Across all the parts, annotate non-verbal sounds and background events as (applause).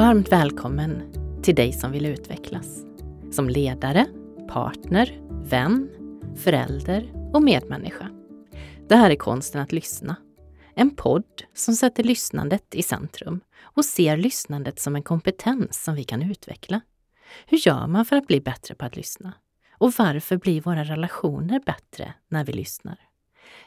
Varmt välkommen till dig som vill utvecklas. Som ledare, partner, vän, förälder och medmänniska. Det här är Konsten att lyssna. En podd som sätter lyssnandet i centrum och ser lyssnandet som en kompetens som vi kan utveckla. Hur gör man för att bli bättre på att lyssna? Och varför blir våra relationer bättre när vi lyssnar?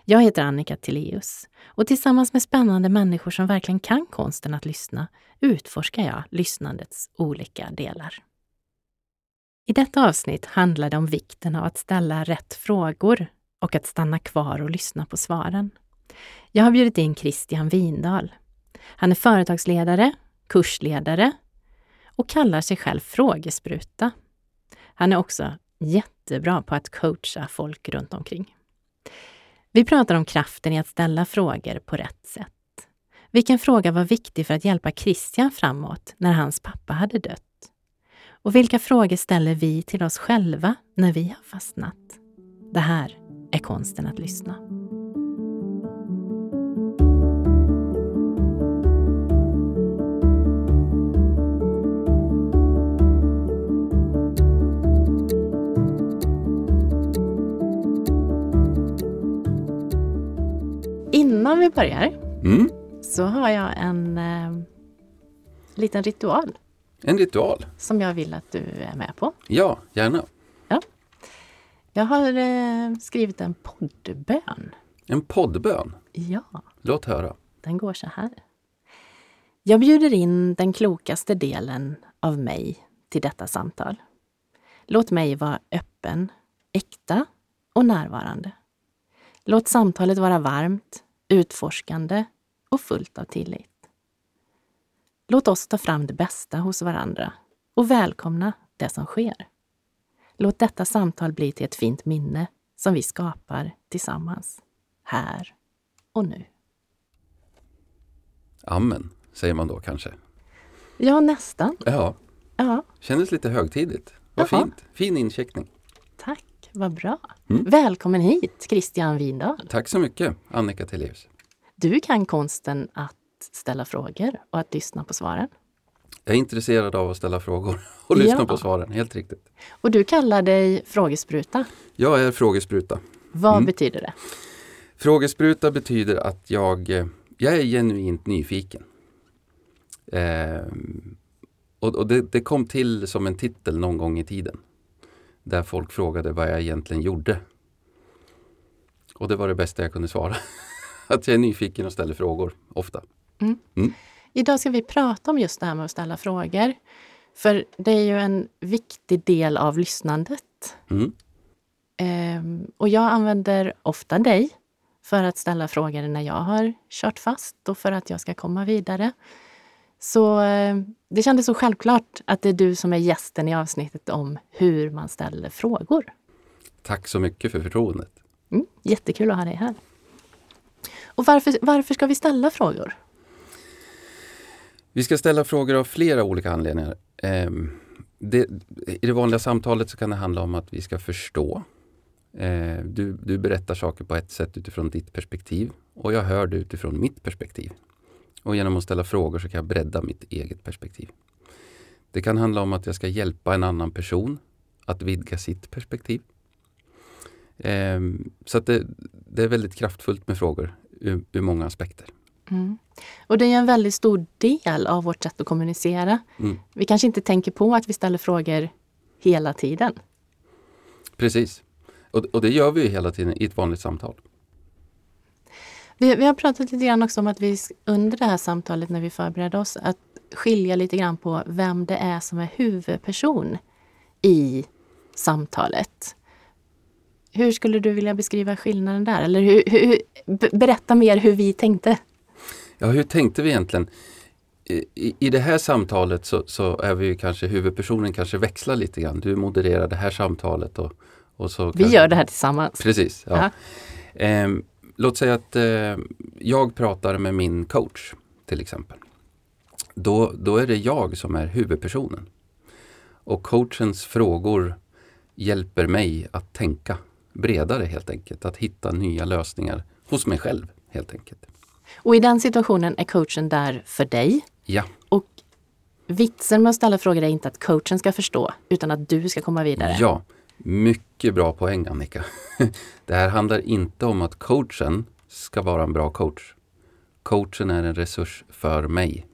Jag heter Annika Tilléus och tillsammans med spännande människor som verkligen kan konsten att lyssna utforskar jag lyssnandets olika delar. I detta avsnitt handlar det om vikten av att ställa rätt frågor och att stanna kvar och lyssna på svaren. Jag har bjudit in Christian Windahl. Han är företagsledare, kursledare och kallar sig själv Frågespruta. Han är också jättebra på att coacha folk runt omkring. Vi pratar om kraften i att ställa frågor på rätt sätt. Vilken fråga var viktig för att hjälpa Christian framåt när hans pappa hade dött? Och vilka frågor ställer vi till oss själva när vi har fastnat? Det här är konsten att lyssna. Innan vi börjar Mm. så har jag en eh, liten ritual En ritual. som jag vill att du är med på. Ja, gärna. Jag har eh, skrivit en poddbön. En poddbön. Ja, Låt höra. den går så här. Jag bjuder in den klokaste delen av mig till detta samtal. Låt mig vara öppen, äkta och närvarande. Låt samtalet vara varmt, utforskande och fullt av tillit. Låt oss ta fram det bästa hos varandra och välkomna det som sker. Låt detta samtal bli till ett fint minne som vi skapar tillsammans, här och nu. Amen, säger man då kanske. Ja, nästan. Ja, Ja, kändes lite högtidligt. Vad Jaha. fint. Fin incheckning. Vad bra. Mm. Välkommen hit, Christian Windahl. Tack så mycket, Annika Tilléus. Du kan konsten att ställa frågor och att lyssna på svaren. Jag är intresserad av att ställa frågor (laughs) och lyssna Ja. på svaren. Helt riktigt. Och du kallar dig frågespruta. Jag är frågespruta. Vad Mm. betyder det? Frågespruta betyder att jag, eh, jag är genuint nyfiken. Ehm, och och det, det kom till som en titel någon gång i tiden. Där folk frågade vad jag egentligen gjorde. Och det var det bästa jag kunde svara. (laughs) att jag är nyfiken och ställer frågor, ofta. Idag ska vi prata om just det här med att ställa frågor. För det är ju en viktig del av lyssnandet. Mm. Ehm, och jag använder ofta dig för att ställa frågor när jag har kört fast och för att jag ska komma vidare. Så eh, det kändes så självklart att det är du som är gästen i avsnittet om hur man ställer frågor. Tack så mycket för förtroendet. Mm, jättekul att ha dig här. Och varför, varför ska vi ställa frågor? Vi ska ställa frågor av flera olika anledningar. Ehm, det, I det vanliga samtalet så kan det handla om att vi ska förstå. Eh, du, du berättar saker på ett sätt utifrån ditt perspektiv och jag hör det utifrån mitt perspektiv. Och genom att ställa frågor så kan jag bredda mitt eget perspektiv. Det kan handla om att jag ska hjälpa en annan person att vidga sitt perspektiv. Ehm, så att det, det är väldigt kraftfullt med frågor ur, ur många aspekter. Mm. Och det är en väldigt stor del av vårt sätt att kommunicera. Mm. Vi kanske inte tänker på att vi ställer frågor hela tiden. Precis. Och, och det gör vi hela tiden i ett vanligt samtal. Vi, vi har pratat lite grann också om att vi under det här samtalet när vi förbereder oss att skilja lite grann på vem det är som är huvudperson i samtalet. Hur skulle du vilja beskriva skillnaden där? Eller hur, hur, be- berätta mer hur vi tänkte. Ja, hur tänkte vi egentligen? I, i- det här samtalet så, så är vi kanske huvudpersonen kanske växlar lite grann. Du modererar det här samtalet och, och så Vi kan- gör det här tillsammans. Precis. Ja. Ja. Ehm, låt säga att eh, jag pratar med min coach till exempel. Då, då är det jag som är huvudpersonen. Och coachens frågor hjälper mig att tänka bredare helt enkelt. Att hitta nya lösningar hos mig själv helt enkelt. Och i den situationen är coachen där för dig. Ja, Och vitsen med att ställa frågor är inte att coachen ska förstå, utan att du ska komma vidare. Ja, mycket bra poäng Annika. (laughs) Det här handlar inte om att coachen ska vara en bra coach. Coachen är en resurs för mig.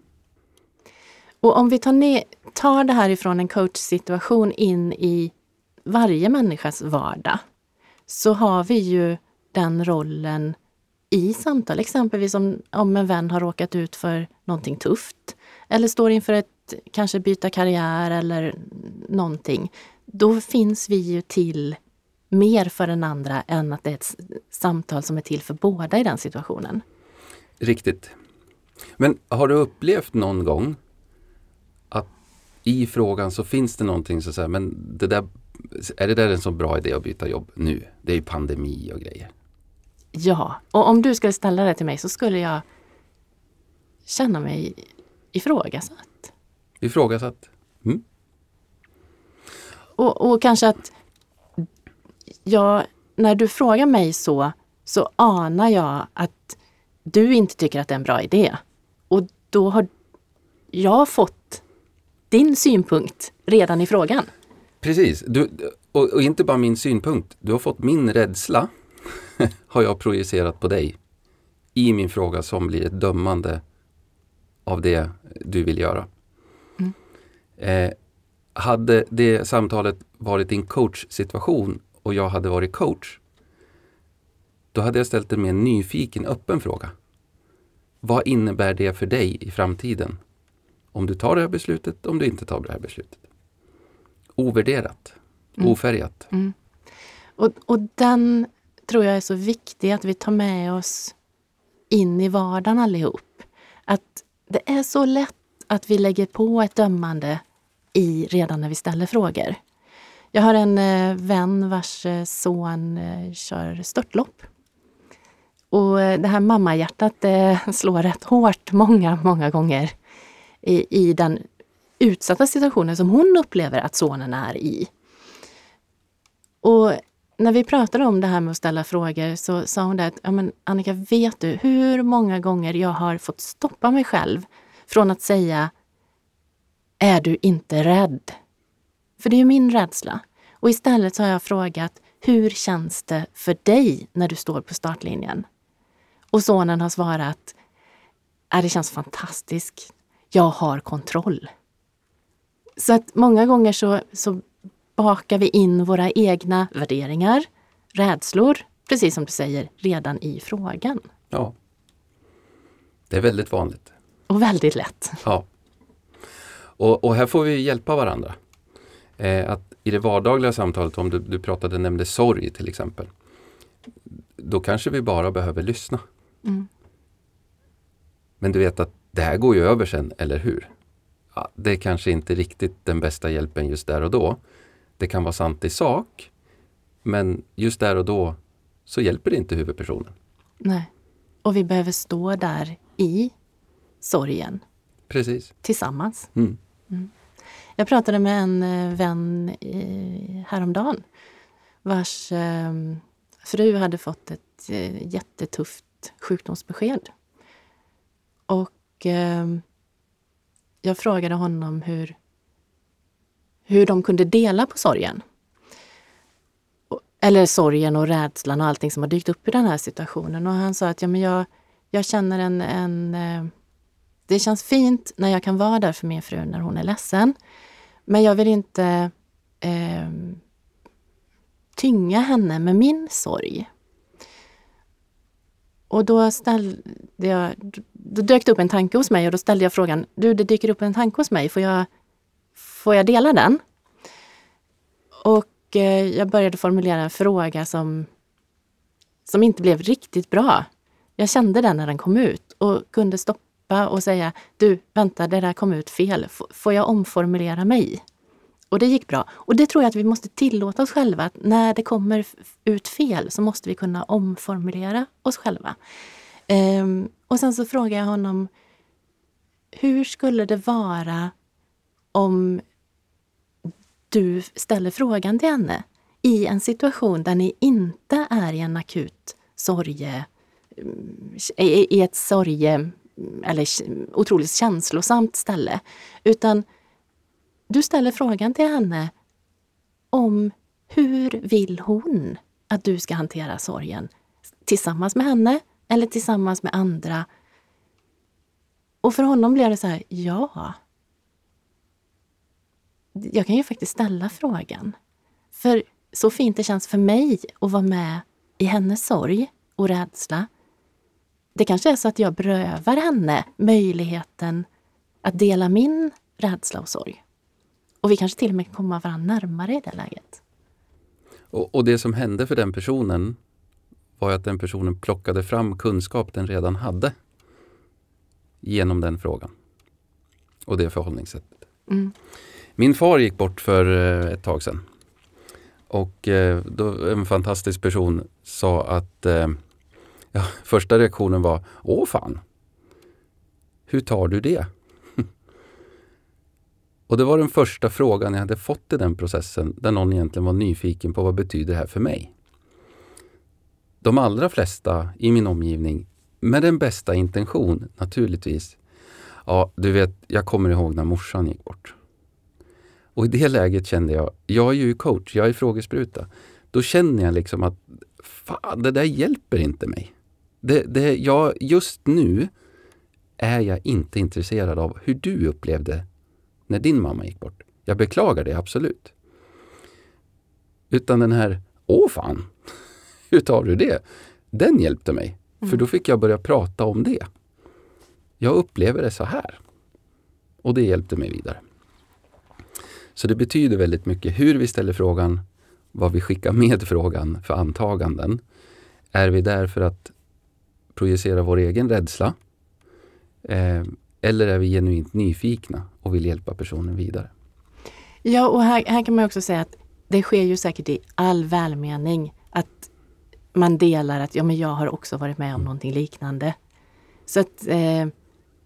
Och om vi tar, ner, tar det här ifrån en coachsituation in i varje människas vardag, så har vi ju den rollen i samtal. Exempelvis om, om en vän har råkat ut för någonting tufft eller står inför ett kanske byta karriär eller någonting. Då finns vi ju till mer för den andra än att det är ett samtal som är till för båda i den situationen. Riktigt. Men har du upplevt någon gång att i frågan så finns det någonting så säger men det där, är det där en så bra idé att byta jobb nu? Det är ju pandemi och grejer. Ja, och om du skulle ställa det till mig så skulle jag känna mig ifrågasatt. Ifrågasatt? Mm. Och, och kanske att jag, när du frågar mig så, så anar jag att du inte tycker att det är en bra idé. Och då har jag fått din synpunkt redan i frågan. Precis, du, och, och inte bara min synpunkt. Du har fått min rädsla (laughs) har jag projicerat på dig i min fråga som blir ett dömande av det du vill göra. Mm. Eh, hade det samtalet varit en coachsituation och jag hade varit coach, då hade jag ställt en mer nyfiken, öppen fråga. Vad innebär det för dig i framtiden? Om du tar det här beslutet, om du inte tar det här beslutet. Ovärderat, mm. ofärgat. Mm. Och, och den tror jag är så viktig att vi tar med oss in i vardagen allihop. Att det är så lätt att vi lägger på ett dömande i redan när vi ställer frågor. Jag har en eh, vän vars eh, son eh, kör störtlopp. Och det här mammahjärtat (laughs) slår rätt hårt många, många gånger i, i den utsatta situationen som hon upplever att sonen är i. Och när vi pratade om det här med att ställa frågor så sa hon det att, ja men Annika, vet du hur många gånger jag har fått stoppa mig själv från att säga är du inte rädd? För det är ju min rädsla. Och istället så har jag frågat Hur känns det för dig när du står på startlinjen? Och sonen har svarat äh, Det känns fantastiskt. Jag har kontroll. Så att många gånger så, så bakar vi in våra egna värderingar, rädslor, precis som du säger, redan i frågan. Ja. Det är väldigt vanligt. Och väldigt lätt. Ja. Och, och här får vi hjälpa varandra. Eh, att I det vardagliga samtalet, om du, du pratade, nämnde sorg till exempel. Då kanske vi bara behöver lyssna. Mm. Men du vet att det här går ju över sen, eller hur? Ja, det är kanske inte riktigt den bästa hjälpen just där och då. Det kan vara sant i sak, men just där och då så hjälper det inte huvudpersonen. Nej. Och vi behöver stå där i sorgen. Precis. Tillsammans. Mm. Mm. Jag pratade med en eh, vän vän häromdagen vars eh, fru hade fått ett eh, jättetufft sjukdomsbesked. Och ehm, jag frågade honom hur hur de kunde dela på sorgen. Eller sorgen och rädslan och allting som har dykt upp i den här situationen. Och han sa att ja, men jag, jag känner en, en... Eh, det känns fint när jag kan vara där för min fru när hon är ledsen. Men jag vill inte eh, tynga henne med min sorg. Och då ställde jag, då dök det upp en tanke hos mig och då ställde jag frågan, du det dyker upp en tanke hos mig, får jag Får jag dela den? Och eh, jag började formulera en fråga som, som inte blev riktigt bra. Jag kände den när den kom ut och kunde stoppa och säga Du, vänta, det där kom ut fel. F får jag omformulera mig? Och det gick bra. Och det tror jag att vi måste tillåta oss själva att när det kommer ut fel så måste vi kunna omformulera oss själva. Um, och sen så frågade jag honom Hur skulle det vara om du ställer frågan till henne i en situation där ni inte är i en akut sorge, mm, i ett sorge eller otroligt känslosamt ställe. Utan du ställer frågan till henne om hur vill hon att du ska hantera sorgen? Tillsammans med henne eller tillsammans med andra? Och för honom blev det så här, ja. Jag kan ju faktiskt ställa frågan. För så fint det känns för mig att vara med i hennes sorg och rädsla. Det kanske är så att jag berövar henne möjligheten att dela min rädsla och sorg. Och vi kanske till och med kommer varandra närmare i det läget. Och, och, det som hände för den personen var att den personen plockade fram kunskap den redan hade genom den frågan. Och det förhållningssättet. Mm. Min far gick bort för eh, ett tag sedan. Och eh, då en fantastisk person sa att eh, ja, första reaktionen var Åh fan! Hur tar du det? (laughs) och det var den första frågan jag hade fått i den processen där någon egentligen var nyfiken på vad betyder det här för mig? De allra flesta i min omgivning, med den bästa intention naturligtvis. Ja, du vet, jag kommer ihåg när morsan gick bort. Och i det läget kände jag, jag är ju coach, jag är frågespruta. Då känner jag liksom att fan, det där hjälper inte mig. Det, det, jag, just nu är jag inte intresserad av hur du upplevde när din mamma gick bort. Jag beklagar det absolut. Utan den här, åh fan, (laughs) hur tar du det? Den hjälpte mig. Mm. För då fick jag börja prata om det. Jag upplever det så här. Och det hjälpte mig vidare. Så det betyder väldigt mycket hur vi ställer frågan, vad vi skickar med frågan för antaganden. Är vi där för att projicera vår egen rädsla? Eh, eller är vi genuint nyfikna och vill hjälpa personen vidare? Ja, och här, här kan man också säga att det sker ju säkert i all välmening att man delar att ja, men jag har också varit med om någonting liknande. Så att eh,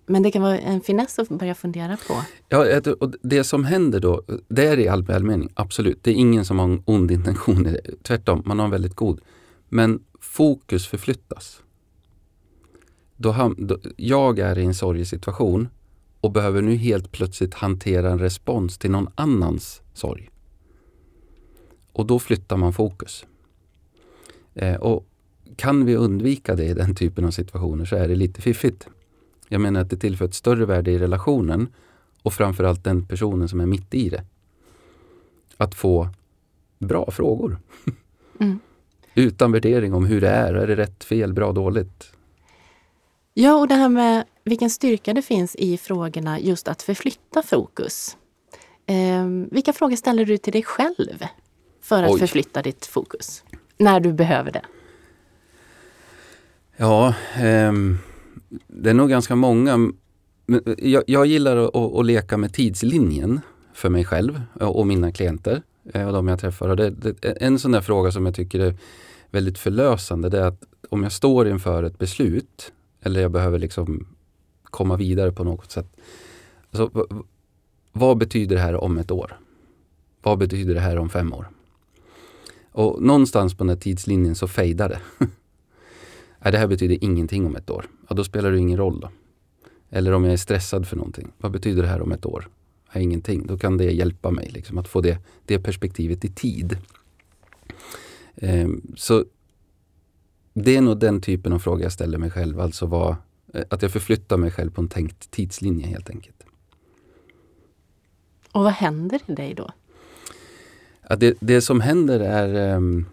men det kan vara en finess att börja fundera på. Ja, och det som händer då, det är i all välmening, absolut. Det är ingen som har en ond intention. Tvärtom, man har en väldigt god. Men fokus förflyttas. Då, då, jag är i en sorgesituation och behöver nu helt plötsligt hantera en respons till någon annans sorg. Och då flyttar man fokus. Eh, och kan vi undvika det i den typen av situationer så är det lite fiffigt. Jag menar att det tillför ett större värde i relationen och framförallt den personen som är mitt i det. Att få bra frågor. Mm. Utan värdering om hur det är. Är det rätt, fel, bra, dåligt? Ja, och det här med vilken styrka det finns i frågorna just att förflytta fokus. Eh, vilka frågor ställer du till dig själv för att Oj. förflytta ditt fokus? När du behöver det? Ja, ehm det är nog ganska många. Jag, jag gillar att, att, leka med tidslinjen för mig själv och mina klienter eh, och de jag träffar. Och det, det, en sån där fråga som jag tycker är väldigt förlösande det är att om jag står inför ett beslut eller jag behöver liksom komma vidare på något sätt. Alltså, vad betyder det här om ett år? Vad betyder det här om fem år? Och någonstans på den här tidslinjen så fejdar det. (laughs) Nej, det här betyder ingenting om ett år. Ja, då spelar det ingen roll då. Eller om jag är stressad för någonting. Vad betyder det här om ett år? Ja, ingenting. Då kan det hjälpa mig liksom, att få det, det perspektivet i tid. Ehm, så det är nog den typen av fråga jag ställer mig själv. Alltså vad, eh, att jag förflyttar mig själv på en tänkt tidslinje helt enkelt. Och vad händer i dig då? Ja, det, det som händer är um,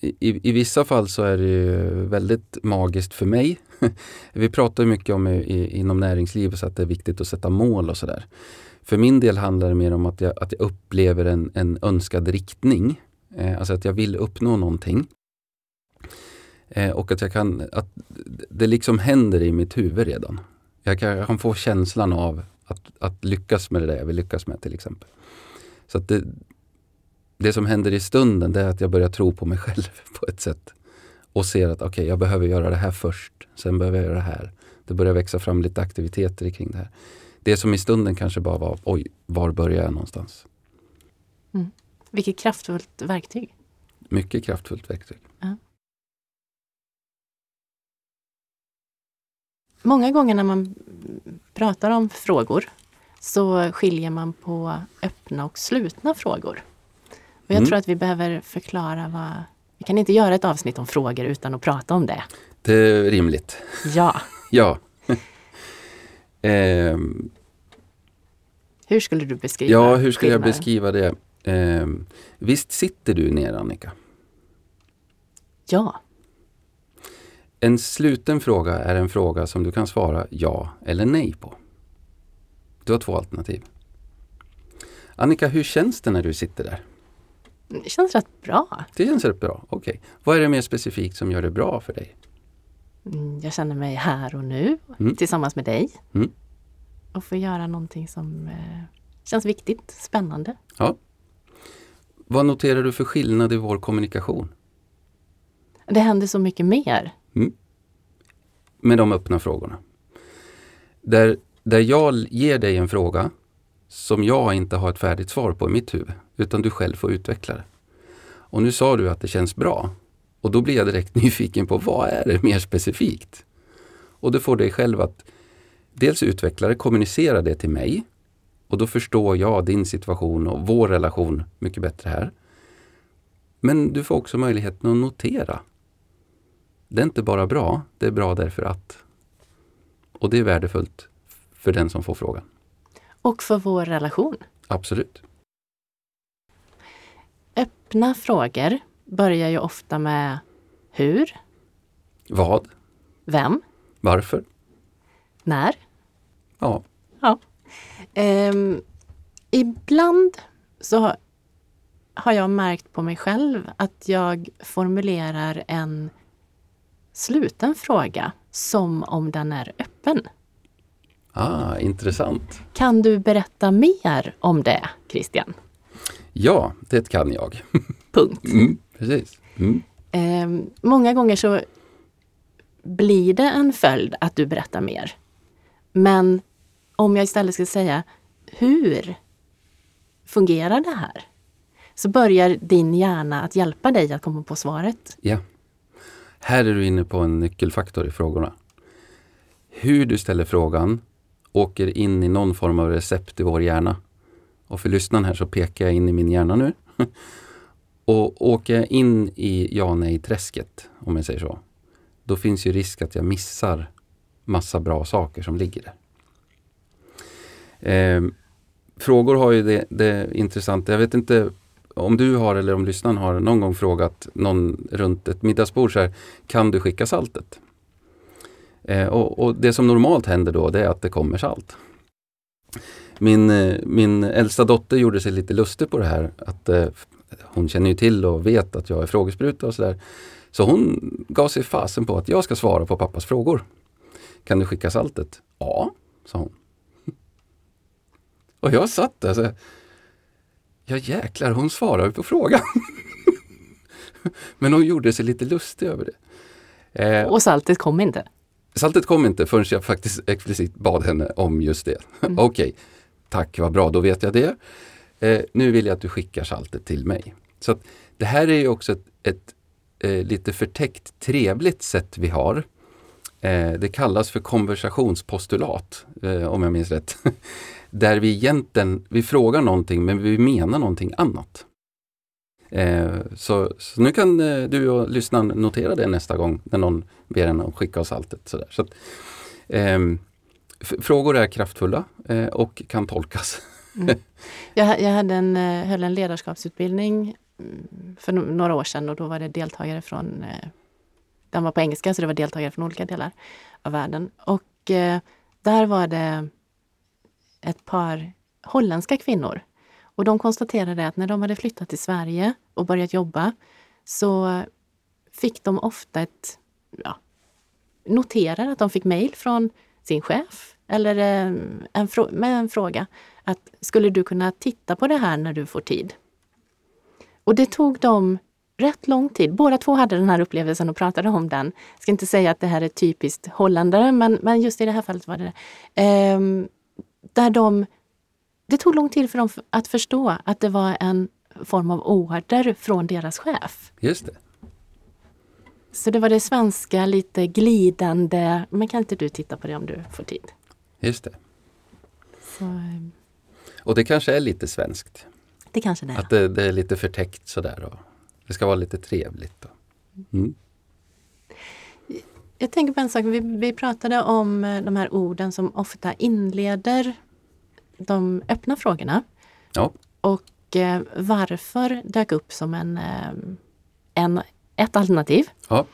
i, i vissa fall så är det väldigt magiskt för mig. (laughs) Vi pratar mycket om i, inom näringslivet att det är viktigt att sätta mål och sådär. För min del handlar det mer om att jag, att jag upplever en, en önskad riktning. Eh, alltså att jag vill uppnå någonting. Eh, och att jag kan, att det liksom händer i mitt huvud redan. Jag kan, jag kan få känslan av att, att lyckas med det där jag vill lyckas med till exempel. Så att det, det som händer i stunden det är att jag börjar tro på mig själv (laughs) på ett sätt. Och ser att okej, okay, jag behöver göra det här först. Sen behöver jag göra det här. Det börjar växa fram lite aktiviteter kring det här. Det som i stunden kanske bara var, oj, var börjar jag någonstans? Mm. Vilket kraftfullt verktyg. Mycket kraftfullt verktyg. Många gånger när man pratar om frågor så skiljer man på öppna och slutna frågor. Och jag Mm. tror att vi behöver förklara vad... Vi kan inte göra ett avsnitt om frågor utan att prata om det. Det är rimligt. Ja, (laughs) Ja. (laughs) Ehm, hur skulle du beskriva ja, hur skulle jag beskriva det? Ehm, visst sitter du ner Annika? Ja, En sluten fråga är en fråga som du kan svara ja eller nej på. Du har två alternativ. Annika, hur känns det när du sitter där? det känns rätt bra. Det känns rätt bra. Okej. Vad är det mer specifikt som gör det bra för dig? Mm, Jag känner mig här och nu Mm. tillsammans med dig. Mm. Och få göra någonting som eh, känns viktigt, spännande. Ja. Vad noterar du för skillnad i vår kommunikation? Det händer så mycket mer. Med de öppna frågorna. Där, där jag ger dig en fråga som jag inte har ett färdigt svar på i mitt huvud, utan du själv får utveckla det. Och nu sa du att det känns bra. Och då blir jag direkt (laughs) nyfiken på vad är det mer specifikt? Och då får dig själv att dels utveckla det, kommunicera det till mig. Och då förstår jag din situation och vår relation mycket bättre här. Men du får också möjligheten att notera. Det är inte bara bra, det är bra därför att. Och det är värdefullt för den som får frågan. Och för vår relation. Absolut. Öppna frågor börjar ju ofta med hur, Vad? vem, Varför? när. Ja, Ja. Ehm, ibland så har jag märkt på mig själv att jag formulerar en sluten fråga som om den är öppen. ah, intressant. Kan du berätta mer om det, Christian? Ja, det kan jag. (laughs) Punkt. Mm, precis. Mm. Ehm, många gånger så blir det en följd att du berättar mer. Men om jag istället ska säga hur fungerar det här? Så börjar din hjärna att hjälpa dig att komma på svaret. Ja. Här är du inne på en nyckelfaktor i frågorna. Hur du ställer frågan åker in i någon form av recept i vår hjärna. Och för lyssnaren här så pekar jag in i min hjärna nu. (laughs) Och åker jag in i ja nej-träsket, om jag säger så, då finns ju risk att jag missar massa bra saker som ligger där. Eh, frågor har ju det, det intressanta, jag vet inte om du har eller om lyssnaren har någon gång frågat någon runt ett middagsbord så här, kan du skicka saltet? Eh, och, och det som normalt händer då det är att det kommer salt. Min, eh, min äldsta dotter gjorde sig lite lustig på det här. Att eh, Hon känner ju till och vet att jag är frågespruta och sådär. Så hon gav sig fasen på att jag ska svara på pappas frågor. Kan du skicka saltet? Ja, sa hon. Och jag satt där så Ja jäklar, hon svarar ju på frågan. (laughs) Men hon gjorde sig lite lustig över det. Eh, Och saltet kom inte. Saltet kom inte förrän jag faktiskt explicit bad henne om just det. (laughs) Okej, tack vad bra, då vet jag det. Eh, nu vill jag att du skickar saltet till mig. Så att Det här är ju också ett, ett eh, lite förtäckt trevligt sätt vi har. Eh, det kallas för konversationspostulat, eh, om jag minns rätt. (laughs) Där vi egentligen, vi frågar någonting men vi menar någonting annat. Eh, så, så nu kan eh, du och lyssnaren notera det nästa gång när någon ber en att skicka oss alltet. Sådär. Så att, eh, f- frågor är kraftfulla eh, och kan tolkas. Mm. Jag, jag hade en, eh, höll en ledarskapsutbildning mm, för no- några år sedan och då var det deltagare från, eh, den var på engelska så det var deltagare från olika delar av världen. Och eh, där var det ett par holländska kvinnor. Och de konstaterade att när de hade flyttat till Sverige och börjat jobba så fick de ofta ett, ja, noterar att de fick mejl från sin chef eller eh, en med en fråga att skulle du kunna titta på det här när du får tid? Och det tog dem rätt lång tid. Båda två hade den här upplevelsen och pratade om den. Jag ska inte säga att det här är typiskt holländare, men, men just i det här fallet var det det. Um, där de, det tog lång tid för dem att förstå att det var en form av order från deras chef. Just det. Så det var det svenska lite glidande, men kan inte du titta på det om du får tid? Just det. Så, eh, Och det kanske är lite svenskt. det kanske det är. Att det, det är lite förtäckt sådär. Och det ska vara lite trevligt. Och. Mm. Jag tänker på en sak, vi, vi pratade om eh, de här orden som ofta inleder de öppna frågorna. Ja. Och eh, varför dök upp som en, eh, en, ett alternativ. ja,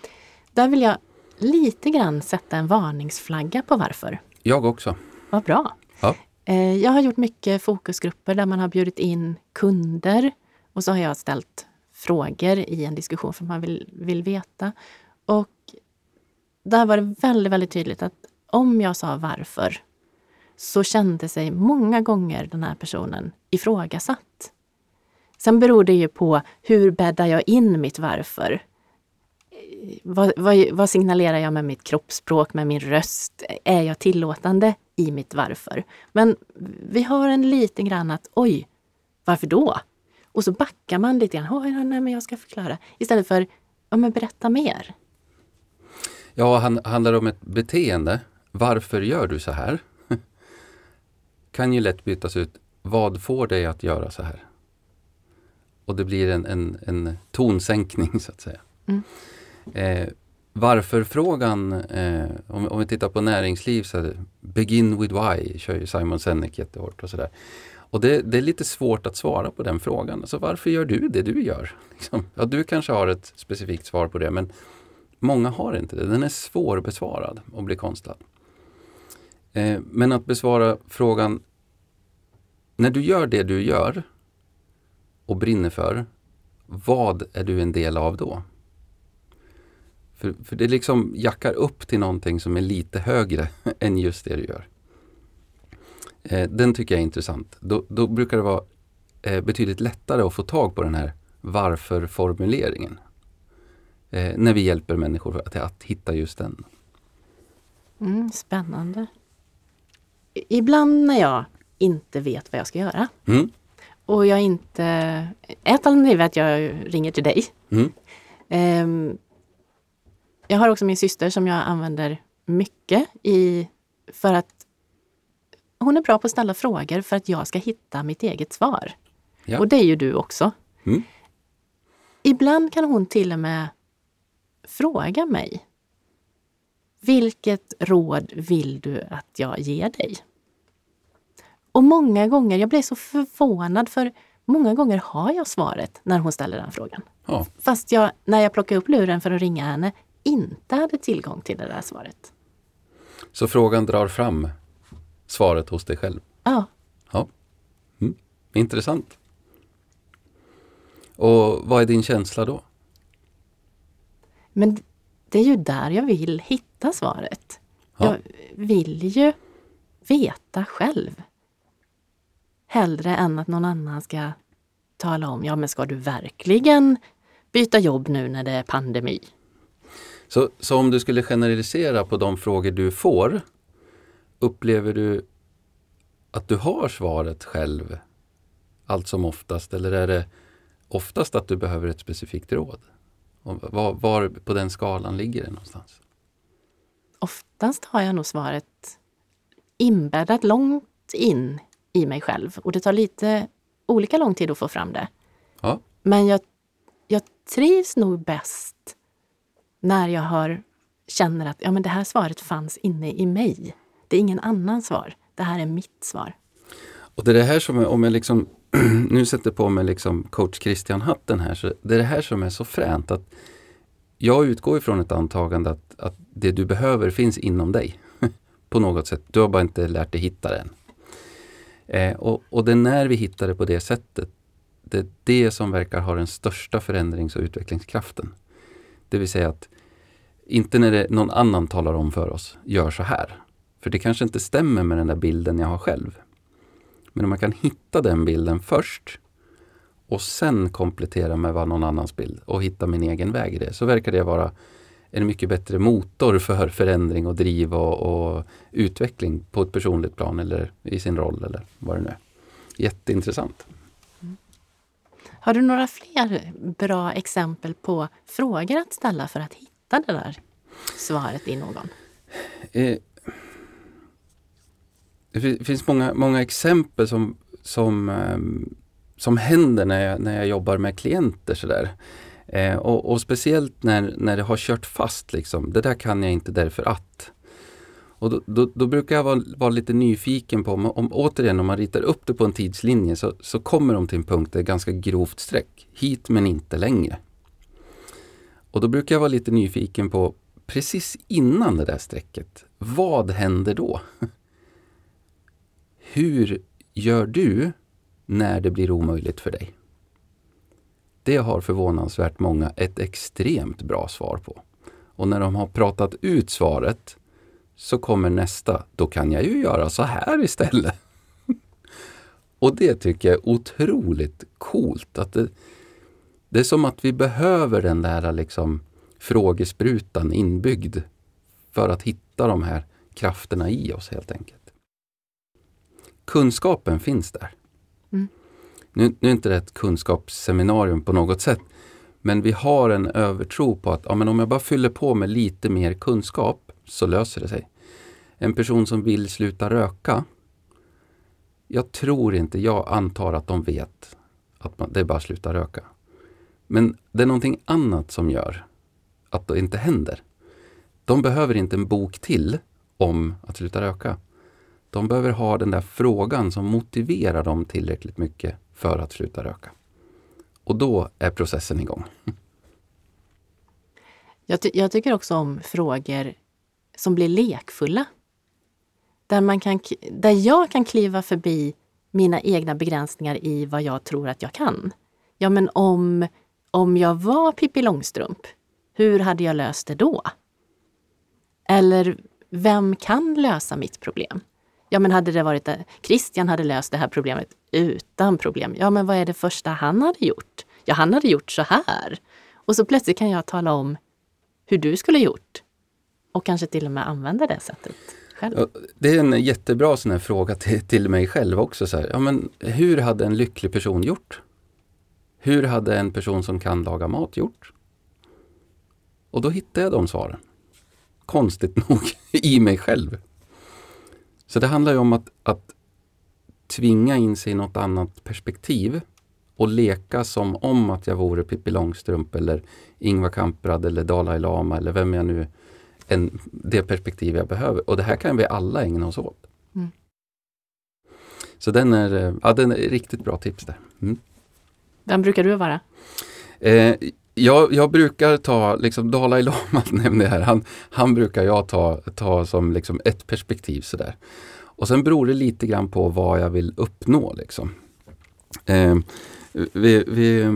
Där vill jag lite grann sätta en varningsflagga på varför. jag också. Vad bra! Ja. Eh, Jag har gjort mycket fokusgrupper där man har bjudit in kunder och så har jag ställt frågor i en diskussion för man vill, vill veta. Och där var det väldigt, väldigt tydligt att om jag sa varför så kände sig många gånger den här personen ifrågasatt. Sen beror det ju på hur bäddar jag in mitt varför? Vad, vad, vad signalerar jag med mitt kroppsspråk, med min röst? Är jag tillåtande i mitt varför? Men vi har en liten grann att oj, varför då? Och så backar man lite grann. Oj, nej, men jag ska förklara. Istället för, ja men berätta mer. Ja, han, handlar det om ett beteende. Varför gör du så här? (laughs) kan ju lätt bytas ut. Vad får dig att göra så här? Och det blir en, en, en tonsänkning så att säga. Mm. Eh, Varför-frågan, eh, om, om vi tittar på näringsliv så är det Begin with why, kör ju Simon Sinek jättehårt och sådär. Och det, det är lite svårt att svara på den frågan. Alltså varför gör du det du gör? (laughs) Liksom. Ja, du kanske har ett specifikt svar på det men många har inte det. Den är svårbesvarad och blir konstlad. Eh, men att besvara frågan när du gör det du gör och brinner för, vad är du en del av då? För, för det liksom jackar upp till någonting som är lite högre (laughs) än just det du gör. Eh, den tycker jag är intressant. Då, då brukar det vara eh, betydligt lättare att få tag på den här varför-formuleringen. Eh, när vi hjälper människor att, att hitta just den. Mm, spännande. Ibland när jag inte vet vad jag ska göra Mm, och jag inte... Ett alternativ är att jag ringer till dig. mm, Ehm, jag har också min syster som jag använder mycket i för att hon är bra på att ställa frågor för att jag ska hitta mitt eget svar. Ja. Och det är ju du också. Mm. Ibland kan hon till och med fråga mig. Vilket råd vill du att jag ger dig? Och många gånger, jag blir så förvånad för många gånger har jag svaret när hon ställer den frågan. ja, Fast jag, när jag plockade upp luren för att ringa henne, inte hade tillgång till det där svaret. så frågan drar fram svaret hos dig själv. Ja, Ja. Mm. Intressant. Och vad är din känsla då? Men det är ju där jag vill hitta svaret. Ja. Jag vill ju veta själv. Hellre än att någon annan ska tala om, ja men ska du verkligen byta jobb nu när det är pandemi? Så, så om du skulle generalisera på de frågor du får, upplever du att du har svaret själv allt som oftast eller är det oftast att du behöver ett specifikt råd? Och var, var på den skalan ligger det någonstans? Oftast har jag nog svaret inbäddat långt in i mig själv och det tar lite olika lång tid att få fram det. Ja, Men jag, jag trivs nog bäst när jag har, känner att ja, men det här svaret fanns inne i mig. Det är ingen annans svar. Det här är mitt svar. och det är det här som, om jag liksom (clears throat) nu sätter på mig liksom coach Christian-hatten här, så det är det här som är så fränt att jag utgår ifrån ett antagande att, att det du behöver finns inom dig. (laughs) på något sätt. Du har bara inte lärt dig hitta det än. Eh, och, och det är när vi hittar det på det sättet, det är det som verkar ha den största förändrings och utvecklingskraften. Det vill säga att inte när det, någon annan talar om för oss, gör så här. För det kanske inte stämmer med den där bilden jag har själv. Men om man kan hitta den bilden först och sen komplettera med vad någon annans bild och hitta min egen väg i det, så verkar det vara en mycket bättre motor för förändring och driv och, och utveckling på ett personligt plan eller i sin roll eller vad det nu är. Jätteintressant. Har du några fler bra exempel på frågor att ställa för att hitta hitta det där svaret i någon? Eh, det finns många, många exempel som, som, ehm, som händer när jag, när jag jobbar med klienter. Sådär. Eh, och, och, speciellt när, när det har kört fast. Liksom. Det där kan jag inte därför att. Och då, då, då brukar jag vara, vara, lite nyfiken på om, om, återigen om man ritar upp det på en tidslinje så, så kommer de till en punkt där det är ganska grovt streck. Hit men inte längre. Och då brukar jag vara lite nyfiken på precis innan det där strecket. Vad händer då? (laughs) Hur gör du när det blir omöjligt för dig? Det har förvånansvärt många ett extremt bra svar på. Och när de har pratat ut svaret så kommer nästa, då kan jag ju göra så här istället. (laughs) Och det tycker jag är otroligt coolt. Att det, det är som att vi behöver den där liksom frågesprutan inbyggd för att hitta de här krafterna i oss helt enkelt. Kunskapen finns där. Mm. Nu, nu är inte det ett kunskapsseminarium på något sätt, men vi har en övertro på att ja, men om jag bara fyller på med lite mer kunskap så löser det sig. En person som vill sluta röka, jag tror inte, jag antar att de vet att man, det är bara att sluta röka. Men det är någonting annat som gör att det inte händer. De behöver inte en bok till om att sluta röka. De behöver ha den där frågan som motiverar dem tillräckligt mycket för att sluta röka. Och då är processen igång. Jag, ty jag tycker också om frågor som blir lekfulla. Där, man kan, där jag kan kliva förbi mina egna begränsningar i vad jag tror att jag kan. Ja, men om, om jag var Pippi Långstrump, hur hade jag löst det då? Eller vem kan lösa mitt problem? Ja, men hade det varit eh, Christian hade löst det här problemet utan problem. Ja, men vad är det första han hade gjort? Ja, han hade gjort så här. Och så plötsligt kan jag tala om hur du skulle gjort. Och kanske till och med använda det sättet själv. Det är en jättebra sån här fråga till, till mig själv också. Så här. Ja, men hur hade en lycklig person gjort? Hur hade en person som kan laga mat gjort? Och då hittar jag de svaren. Konstigt (laughs) nog i mig själv. Så det handlar ju om att, att tvinga in sig i något annat perspektiv och leka som om att jag vore Pippi Långstrump eller Ingvar Kamprad eller Dalai Lama eller vem jag nu en, det perspektiv jag behöver. Och det här kan vi alla ägna oss åt. Mm. Så den är, ja, den är riktigt bra tips där. Mm. Vem brukar du vara? Eh, jag, jag, brukar ta, liksom Dalai Lama (laughs) nämnde jag här, han, han brukar jag ta, ta som liksom ett perspektiv sådär. Och sen beror det lite grann på vad jag vill uppnå. Liksom. Eh, vi, vi,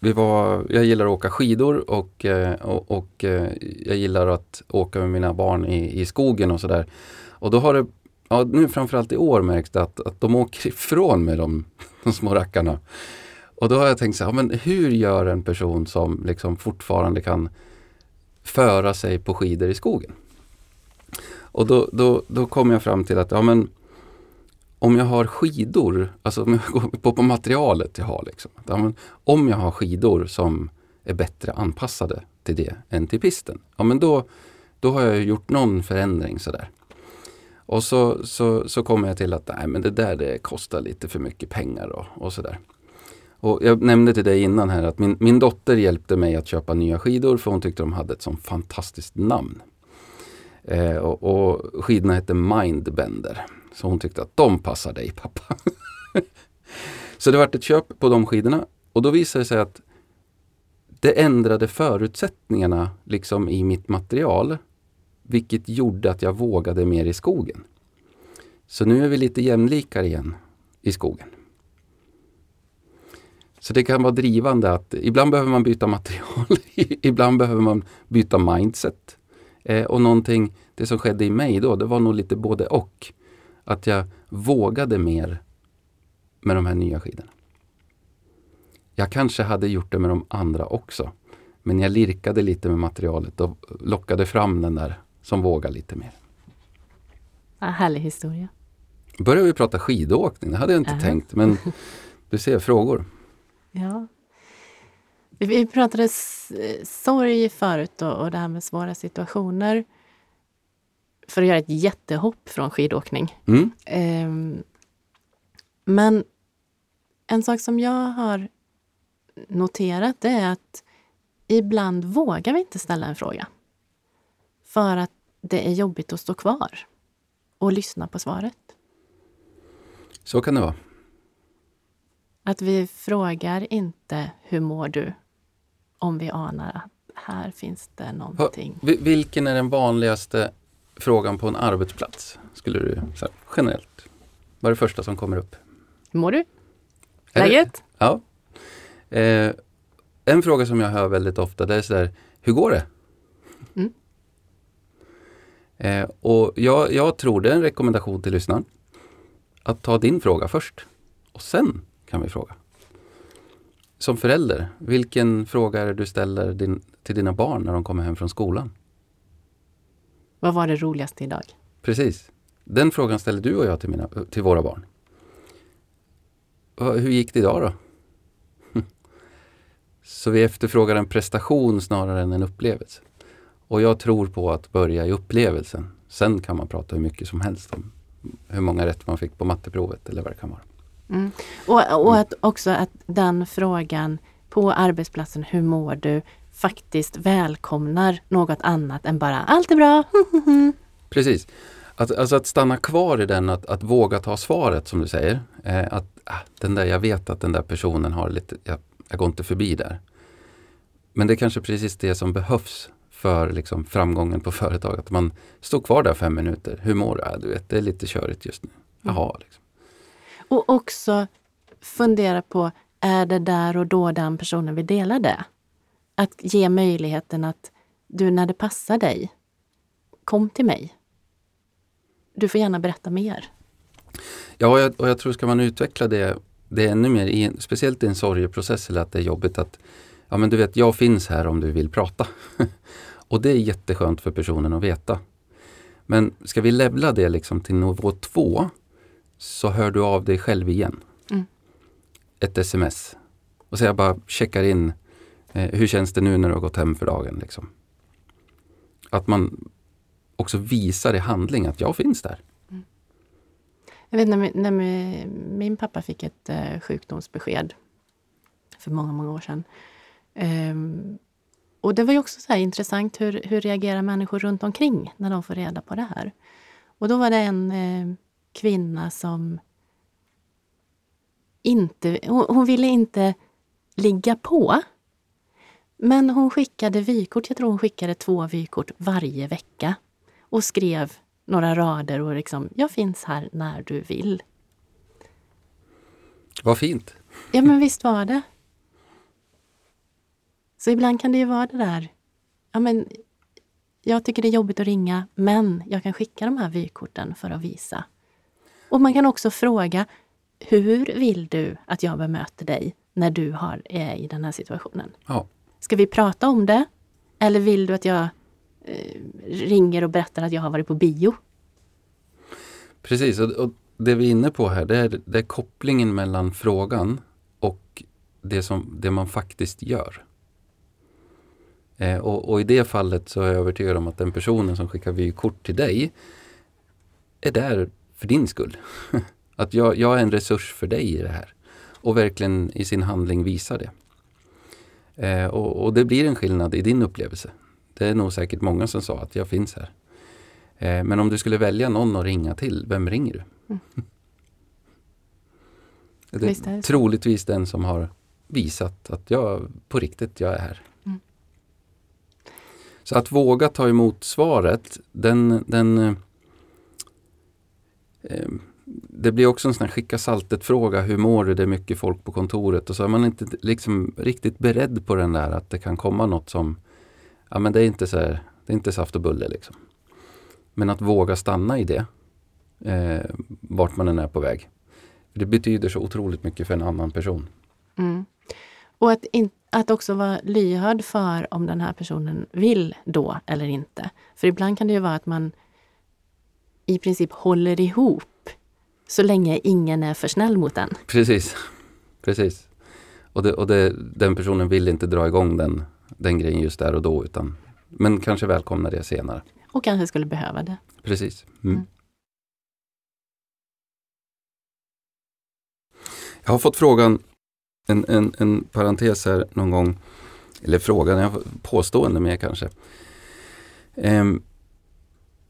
vi var, jag gillar att åka skidor och, eh, och, och eh, jag gillar att åka med mina barn i, i skogen och sådär. Och då har det, ja, nu framförallt i år märks det att, att de åker (laughs) ifrån med de, de små rackarna. Och då har jag tänkt så här, men hur gör en person som liksom fortfarande kan föra sig på skidor i skogen? Och då, då, då kom jag fram till att ja, men, om jag har skidor, alltså om jag (laughs) går på, på materialet jag har. Liksom, ja, men, om jag har skidor som är bättre anpassade till det än till pisten, ja men då, då har jag gjort någon förändring sådär. Och så, så, så kommer jag till att nej, men det där det kostar lite för mycket pengar och, och sådär. Och jag nämnde till dig innan här att min, min dotter hjälpte mig att köpa nya skidor för hon tyckte de hade ett sånt fantastiskt namn. Eh, och, och skidorna hette Mindbender. Så hon tyckte att de passar dig pappa. (laughs) så det vart ett köp på de skidorna och då visade det sig att det ändrade förutsättningarna liksom i mitt material. Vilket gjorde att jag vågade mer i skogen. Så nu är vi lite jämlikare igen i skogen. Så det kan vara drivande att ibland behöver man byta material, (laughs) ibland behöver man byta mindset. Eh, och någonting, det som skedde i mig då, det var nog lite både och. Att jag vågade mer med de här nya skidorna. Jag kanske hade gjort det med de andra också. Men jag lirkade lite med materialet och lockade fram den där som vågar lite mer. Ja, härlig historia. Börjar vi prata skidåkning, det hade jag inte uh -huh. tänkt. Men (laughs) du ser, frågor. Ja. Vi pratade sorg förut och, och det här med svåra situationer. För att göra ett jättehopp från skidåkning. Mm. Um, men en sak som jag har noterat det är att ibland vågar vi inte ställa en fråga. För att det är jobbigt att stå kvar och lyssna på svaret. Så kan det vara. Att vi frågar inte hur mår du? Om vi anar att här finns det någonting. Vilken är den vanligaste frågan på en arbetsplats? Skulle du här, generellt? Vad är det första som kommer upp? Hur mår du? Läget? Ja. Eh, en fråga som jag hör väldigt ofta det är så här, hur går det? Mm. Eh, och jag, jag tror det är en rekommendation till lyssnaren. Att ta din fråga först. Och sen kan vi fråga. Som förälder, vilken fråga är det du ställer din, till dina barn när de kommer hem från skolan? Vad var det roligaste idag? Precis. Den frågan ställer du och jag till, mina, till våra barn. Hur gick det idag då? (laughs) Så vi efterfrågar en prestation snarare än en upplevelse. Och jag tror på att börja i upplevelsen. Sen kan man prata hur mycket som helst om hur många rätt man fick på matteprovet eller vad det kan vara. Mm. Och, och att också att den frågan på arbetsplatsen, hur mår du, faktiskt välkomnar något annat än bara allt är bra. (laughs) Precis. Att, alltså att stanna kvar i den, att, att våga ta svaret som du säger. Eh, att ah, den där, jag vet att den där personen har lite, jag, jag går inte förbi där. Men det är kanske precis det som behövs för liksom, framgången på företaget. Att man står kvar där fem minuter. Hur mår du? Ja, du vet, det är lite körigt just nu. Mm. Jaha. Liksom. Och också fundera på, är det där och då den personen vill dela det? Att ge möjligheten att du, när det passar dig, kom till mig. Du får gärna berätta mer. Ja, och jag, och jag tror ska man utveckla det, det ännu mer, i, speciellt i en sorgeprocess eller att det är jobbigt att ja men du vet, jag finns här om du vill prata. (laughs) och det är jätteskönt för personen att veta. Men ska vi levla det liksom till nivå två så hör du av dig själv igen. Mm. Ett sms. Och så jag bara checkar in, eh, hur känns det nu när du har gått hem för dagen? Liksom. Att man också visar i handling att jag finns där. Mm. Jag vet när, min, när min, min pappa fick ett eh, sjukdomsbesked för många, många år sedan. Um, och det var ju också så intressant, hur, hur reagerar människor runt omkring när de får reda på det här? Och då var det en eh, kvinna som inte... Hon, hon, ville inte ligga på. Men hon skickade vykort, jag tror hon skickade två vykort varje vecka. Och skrev några rader och liksom, jag finns här när du vill. Vad fint! Ja men visst var det. Så ibland kan det ju vara det där, ja men jag tycker det är jobbigt att ringa, men jag kan skicka de här vykorten för att visa. Och man kan också fråga, hur vill du att jag bemöter dig när du har, är i den här situationen? Ja. Ska vi prata om det? Eller vill du att jag eh, ringer och berättar att jag har varit på bio? Precis, och, och det vi är inne på här det är, det är kopplingen mellan frågan och det, som, det man faktiskt gör. Eh, och, och, i det fallet så är jag övertygad om att den personen som skickar vykort till dig är där för din skull. (laughs) att jag, jag, är en resurs för dig i det här. Och verkligen i sin handling visar det. Eh, och, och, det blir en skillnad i din upplevelse. Det är nog säkert många som sa att jag finns här. Eh, men om du skulle välja någon att ringa till, vem ringer du? Mm. (laughs) det är troligtvis den som har visat att jag på riktigt, jag är här. Så att våga ta emot svaret, den, den eh, det blir också en sån här skicka saltet-fråga. Hur mår du? Det är mycket folk på kontoret. Och så är man inte liksom riktigt beredd på den där att det kan komma något som, ja men det är inte så här, det är inte saft och bulle liksom. Men att våga stanna i det, eh, vart man än är på väg. Det betyder så otroligt mycket för en annan person. Mm. Och att, in, att också vara lyhörd för om den här personen vill då eller inte. För ibland kan det ju vara att man i princip håller ihop så länge ingen är för snäll mot en. Precis. Precis. Och, det, och det, den personen vill inte dra igång den, den grejen just där och då utan men kanske välkomna det senare. Och kanske skulle behöva det. Precis. Mm. Mm. Jag har fått frågan, en, en, en parentes här någon gång, eller frågan, påstående mer kanske. Um,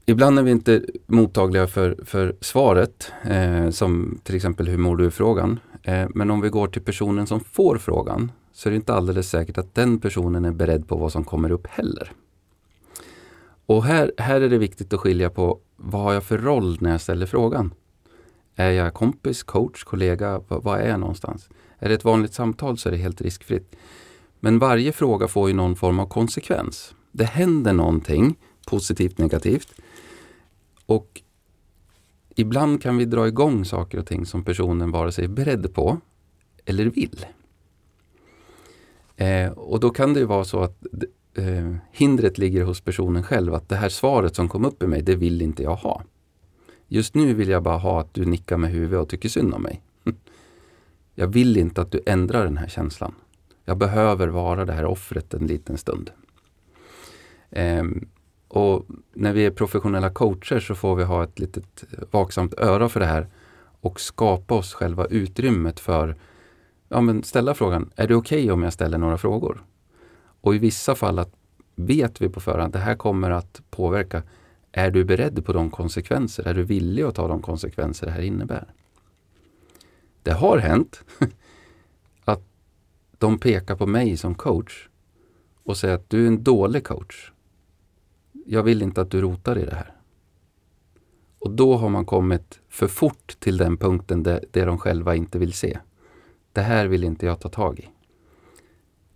ibland är vi inte mottagliga för, för svaret, eh, som till exempel hur mår du-frågan. Eh, men om vi går till personen som får frågan så är det inte alldeles säkert att den personen är beredd på vad som kommer upp heller. Och här, här är det viktigt att skilja på vad har jag för roll när jag ställer frågan? Är jag kompis, coach, kollega? Vad, är jag någonstans? Är det ett vanligt samtal så är det helt riskfritt. Men varje fråga får ju någon form av konsekvens. Det händer någonting, positivt, negativt. Och ibland kan vi dra igång saker och ting som personen vare sig är beredd på eller vill. Eh, och då kan det vara så att eh, hindret ligger hos personen själv, att det här svaret som kom upp i mig, det vill inte jag ha. Just nu vill jag bara ha att du nickar med huvudet och tycker synd om mig. (laughs) Jag vill inte att du ändrar den här känslan. Jag behöver vara det här offret en liten stund. Eh, och när vi är professionella coacher så får vi ha ett litet eh, vaksamt öra för det här och skapa oss själva utrymmet för ja, men ställa frågan, är det okej okay om jag ställer några frågor? Och i vissa fall att vet vi på förhand att det här kommer att påverka. Är du beredd på de konsekvenser? Är du villig att ta de konsekvenser det här innebär? Det har hänt (laughs) att de pekar på mig som coach och säger att du är en dålig coach. Jag vill inte att du rotar i det här. Och då har man kommit för fort till den punkten där, där de själva inte vill se. Det här vill inte jag ta tag i.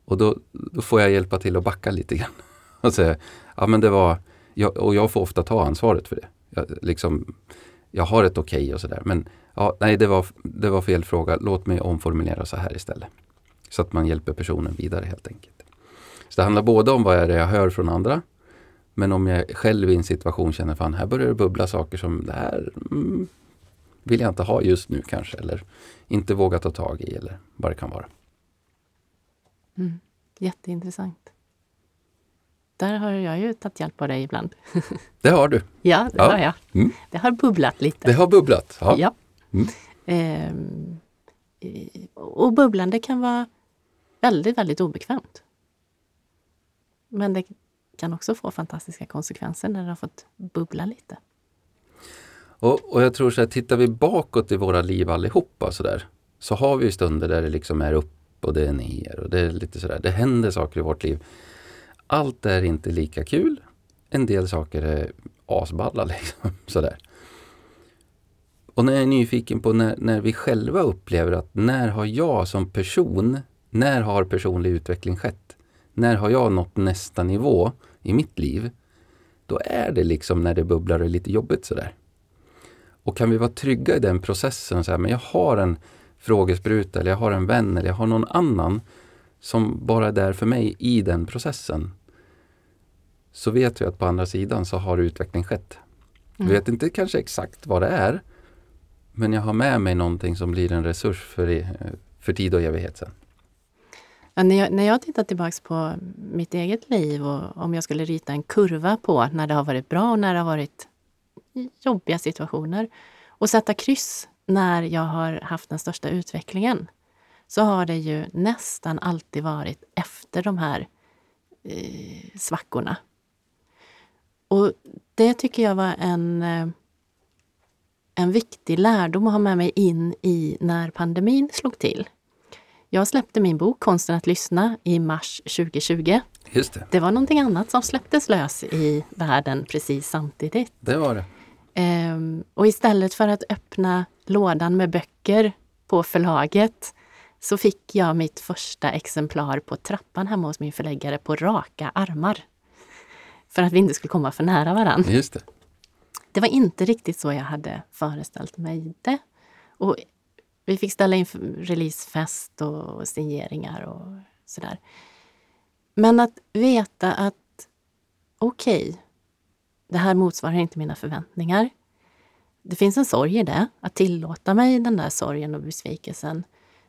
Och då, då får jag hjälpa till att backa lite grann. (laughs) Och säga, ja men det var, jag, och jag får ofta ta ansvaret för det. Jag, liksom, jag har ett okej okay och sådär. Men ja, nej, det var, det var fel fråga. Låt mig omformulera så här istället. Så att man hjälper personen vidare helt enkelt. Så det handlar både om vad är det jag hör från andra. Men om jag själv i en situation känner, fan här börjar det bubbla saker som det här mm, vill jag inte ha just nu kanske. Eller inte våga ta tag i eller vad det kan vara. Mm. Jätteintressant. Där har jag ju tagit hjälp av dig ibland. (laughs) Det har du. Ja, det ja. har jag. Mm. Det har bubblat lite. Det har bubblat, ja. ja. Mm. Ehm, och bubblande kan vara väldigt, väldigt obekvämt. Men det kan också få fantastiska konsekvenser när det har fått bubbla lite. Och, och jag tror så här, tittar vi bakåt i våra liv allihopa så där, så har vi stunder där det liksom är upp och det är ner och det är lite sådär. Det händer saker i vårt liv. Allt är inte lika kul. En del saker är asballa (laughs) liksom. Sådär. Och när jag är nyfiken på när, när vi själva upplever att när har jag som person, när har personlig utveckling skett? När har jag nått nästa nivå i mitt liv? Då är det liksom när det bubblar och är lite jobbigt sådär. Och kan vi vara trygga i den processen, så här, men jag har en frågespruta eller jag har en vän eller jag har någon annan som bara är där för mig i den processen. Så vet vi att på andra sidan så har utveckling skett. Mm. Vi vet inte kanske exakt vad det är. Men jag har med mig någonting som blir en resurs för, för tid och evighet sen. Ja, när, jag, när jag tittar tillbaks på mitt eget liv och om jag skulle rita en kurva på när det har varit bra och när det har varit jobbiga situationer och sätta kryss när jag har haft den största utvecklingen så har det ju nästan alltid varit efter de här eh, svackorna. Och det tycker jag var en, eh, en viktig lärdom att ha med mig in i när pandemin slog till. Jag släppte min bok Konsten att lyssna i mars 2020. Just det. det var någonting annat som släpptes lös i världen precis samtidigt. Det var det. Ehm, och istället för att öppna lådan med böcker på förlaget så fick jag mitt första exemplar på trappan hemma hos min förläggare på raka armar. För att vi inte skulle komma för nära varandra. Just det. det var inte riktigt så jag hade föreställt mig det. Och vi fick ställa in releasefest och signeringar och sådär. Men att veta att okej, okay, det här motsvarar inte mina förväntningar. Det finns en sorg i det, att tillåta mig den där sorgen och besvikelsen.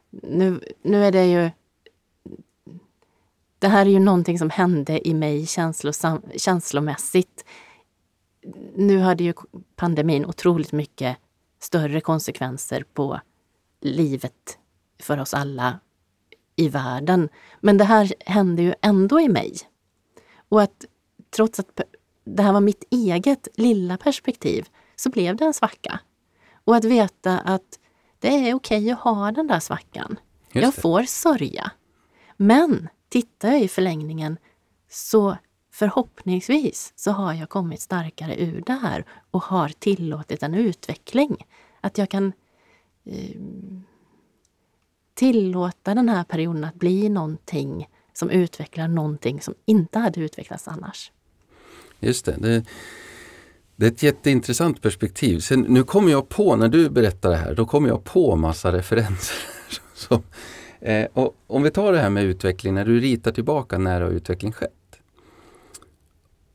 Nu, nu är det ju det här är ju någonting som hände i mig känslosam, känslomässigt. Nu hade ju pandemin otroligt mycket större konsekvenser på livet för oss alla i världen. Men det här hände ju ändå i mig. Och att trots att det här var mitt eget lilla perspektiv så blev det en svacka. Och att veta att det är okej att ha den där svackan. jag får sörja. Men tittar jag i förlängningen så förhoppningsvis så har jag kommit starkare ur det här och har tillåtit en utveckling. Att jag kan Eh, tillåta den här perioden att bli någonting som utvecklar någonting som inte hade utvecklats annars. Just det. det. det är ett jätteintressant perspektiv. Sen, nu kommer jag på, när du berättar det här, då kommer jag på massa referenser. (laughs) Så, eh, och om vi tar det här med utveckling, när du ritar tillbaka när har utveckling skett?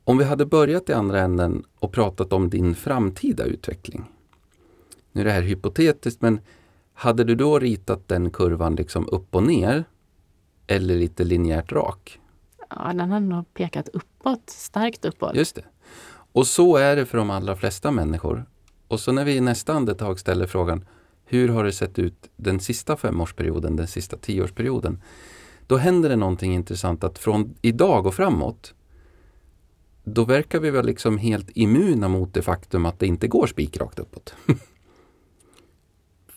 Om vi hade börjat i andra änden och pratat om din framtida utveckling. Nu är det här hypotetiskt, men hade du då ritat den kurvan liksom upp och ner? Eller lite linjärt rak? Ja, den har nog pekat uppåt, starkt uppåt. Just det. Och så är det för de allra flesta människor. Och så när vi i nästa andetag ställer frågan hur har det sett ut den sista femårsperioden, den sista tioårsperioden? Då händer det någonting intressant att från idag och framåt då verkar vi väl liksom helt immuna mot det faktum att det inte går spikrakt uppåt. (laughs)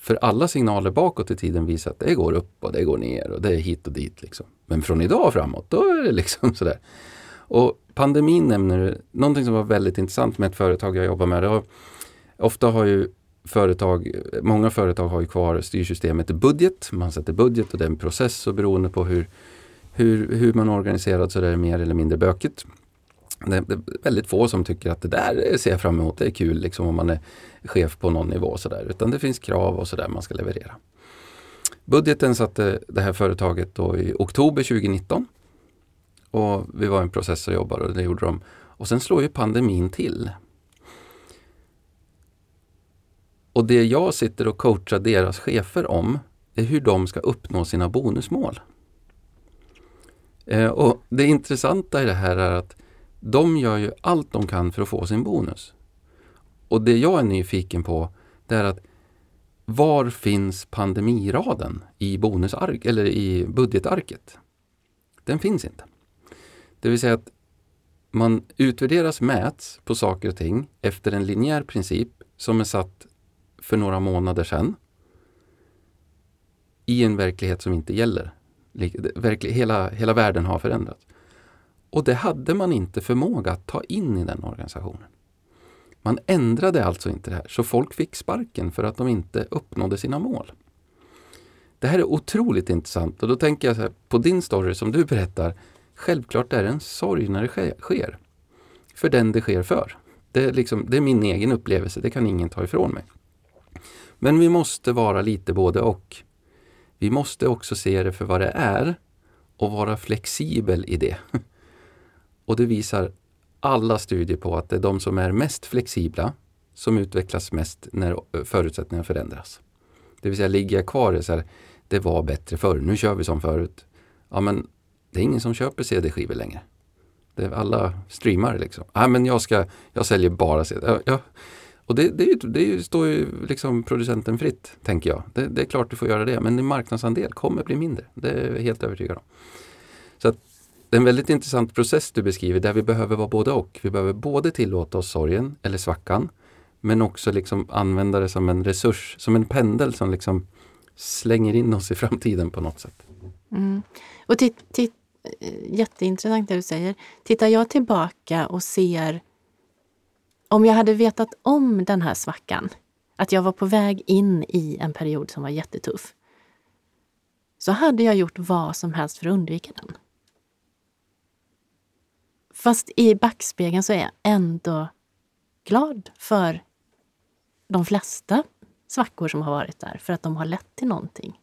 För alla signaler bakåt i tiden visar att det går upp och det går ner och det är hit och dit. Liksom. Men från idag och framåt, då är det liksom (laughs) sådär. Och pandemin nämner du, någonting som var väldigt intressant med ett företag jag jobbar med. Det har, ofta har ju företag, många företag har ju kvar styrsystemet i budget. Man sätter budget och det är en process och beroende på hur, hur, hur man är organiserad så är det mer eller mindre bökigt. Det är väldigt få som tycker att det där ser jag fram emot, det är kul liksom om man är chef på någon nivå. Så där. Utan det finns krav och sådär man ska leverera. Budgeten satte det här företaget då i oktober 2019. Och vi var en process och jobbade och det gjorde de. Och sen slår ju pandemin till. Och det jag sitter och coachar deras chefer om är hur de ska uppnå sina bonusmål. Eh, och Det intressanta i det här är att de gör ju allt de kan för att få sin bonus. Och det jag är nyfiken på det är att var finns pandemiraden i bonusark eller i budgetarket? Den finns inte. Det vill säga att man utvärderas, mäts på saker och ting efter en linjär princip som är satt för några månader sedan i en verklighet som inte gäller. Hela, hela världen har förändrats. Och det hade man inte förmåga att ta in i den organisationen. Man ändrade alltså inte det här, så folk fick sparken för att de inte uppnådde sina mål. Det här är otroligt intressant och då tänker jag på din story som du berättar. Självklart är det en sorg när det sker. För den det sker för. Det är, liksom, det är min egen upplevelse, det kan ingen ta ifrån mig. Men vi måste vara lite både och. Vi måste också se det för vad det är och vara flexibel i det. Och det visar alla studier på att det är de som är mest flexibla som utvecklas mest när eh, förutsättningarna förändras. Det vill säga ligger jag kvar i så här, det var bättre förr, nu kör vi som förut. Ja men det är ingen som köper CD-skivor längre. Det är alla streamar liksom. Ja men jag ska, jag säljer bara CD. Ja, ja. Och det, det, det, står ju liksom producenten fritt, tänker jag. Det, det, är klart du får göra det, men din marknadsandel kommer bli mindre. Det är jag helt övertygad om. Så att det är en väldigt intressant process du beskriver där vi behöver vara både och. Vi behöver både tillåta oss sorgen eller svackan men också liksom använda det som en resurs, som en pendel som liksom slänger in oss i framtiden på något sätt. Mm. Och titt, titt, eh, jätteintressant det du säger. Tittar jag tillbaka och ser om jag hade vetat om den här svackan, att jag var på väg in i en period som var jättetuff, så hade jag gjort vad som helst för att undvika den. Fast i backspegeln så är jag ändå glad för de flesta svackor som har varit där, för att de har lett till någonting.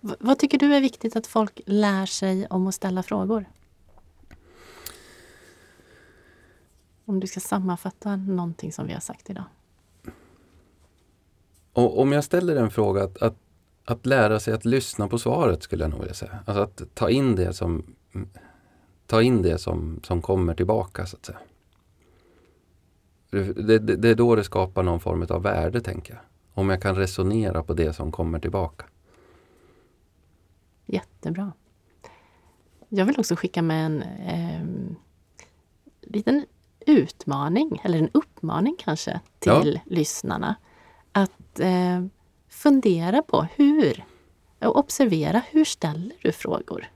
V vad tycker du är viktigt att folk lär sig om att ställa frågor? Om du ska sammanfatta någonting som vi har sagt idag. Och om jag ställer en fråga att, att att lära sig att lyssna på svaret skulle jag nog vilja säga. Alltså att ta in det som mm, ta in det som, som kommer tillbaka så att säga. Det, det, det är då det skapar någon form av värde tänker jag. Om jag kan resonera på det som kommer tillbaka. Jättebra. Jag vill också skicka med en eh, liten utmaning, eller en uppmaning kanske, till ja. lyssnarna. Att eh, fundera på hur, och observera hur ställer du frågor?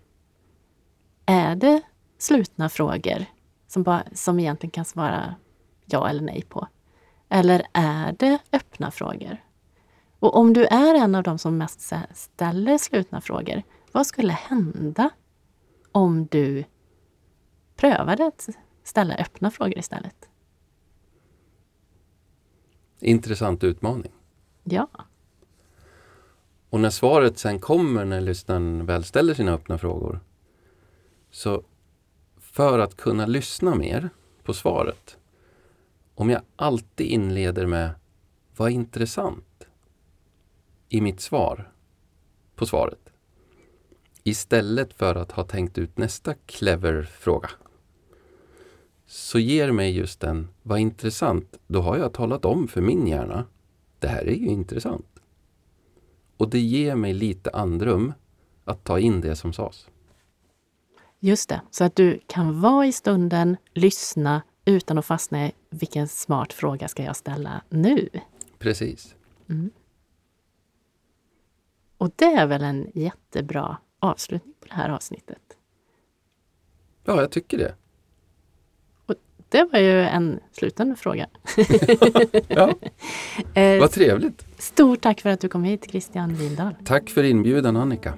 Är det slutna frågor som, bara, som egentligen kan svara ja eller nej på? Eller är det öppna frågor? Och om du är en av dem som mest ställer slutna frågor, vad skulle hända om du prövade att ställa öppna frågor istället? Intressant utmaning. Ja. Och när svaret sen kommer när lyssnaren väl ställer sina öppna frågor så för att kunna lyssna mer på svaret, om jag alltid inleder med vad intressant i mitt svar på svaret istället för att ha tänkt ut nästa clever fråga så ger mig just den, vad intressant, då har jag talat om för min hjärna, det här är ju intressant. Och det ger mig lite andrum att ta in det som sades. Just det, så att du kan vara i stunden, lyssna utan att fastna i vilken smart fråga ska jag ställa nu? Precis. Mm. Och det är väl en jättebra avslutning på det här avsnittet? Ja, jag tycker det. Och det var ju en slutande fråga. (laughs) ja, (laughs) eh, vad trevligt. Stort tack för att du kom hit Christian Windahl. Tack för inbjudan Annika.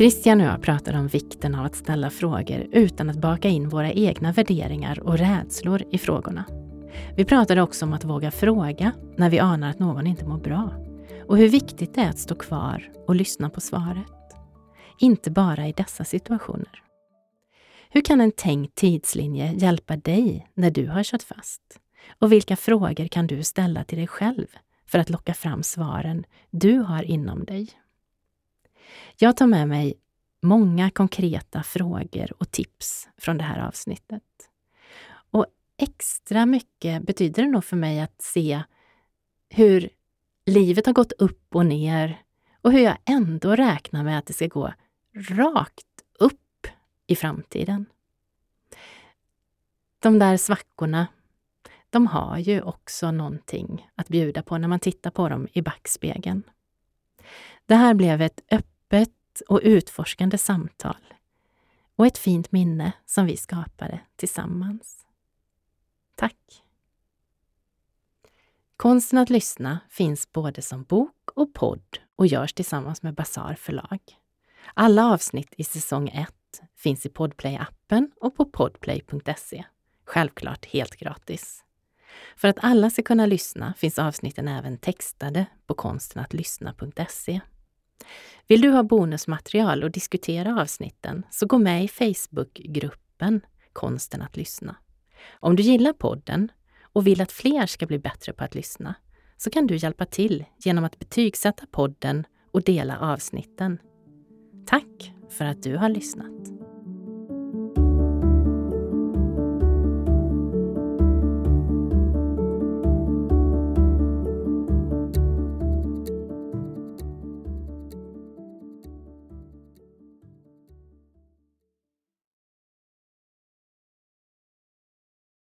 Christian och jag pratade om vikten av att ställa frågor utan att baka in våra egna värderingar och rädslor i frågorna. Vi pratade också om att våga fråga när vi anar att någon inte mår bra och hur viktigt det är att stå kvar och lyssna på svaret. Inte bara i dessa situationer. Hur kan en tänkt tidslinje hjälpa dig när du har kört fast? Och vilka frågor kan du ställa till dig själv för att locka fram svaren du har inom dig? Jag tar med mig många konkreta frågor och tips från det här avsnittet. Och extra mycket betyder det nog för mig att se hur livet har gått upp och ner och hur jag ändå räknar med att det ska gå rakt upp i framtiden. De där svackorna, de har ju också någonting att bjuda på när man tittar på dem i backspegeln. Det här blev ett öppet öppet och utforskande samtal och ett fint minne som vi skapade tillsammans. Tack! Konsten att lyssna finns både som bok och podd och görs tillsammans med Bazar förlag. Alla avsnitt i säsong 1 finns i Podplay-appen och på podplay.se. Självklart helt gratis. För att alla ska kunna lyssna finns avsnitten även textade på konstenatlyssna.se. Vill du ha bonusmaterial och diskutera avsnitten så gå med i Facebookgruppen Konsten att lyssna. Om du gillar podden och vill att fler ska bli bättre på att lyssna så kan du hjälpa till genom att betygsätta podden och dela avsnitten. Tack för att du har lyssnat!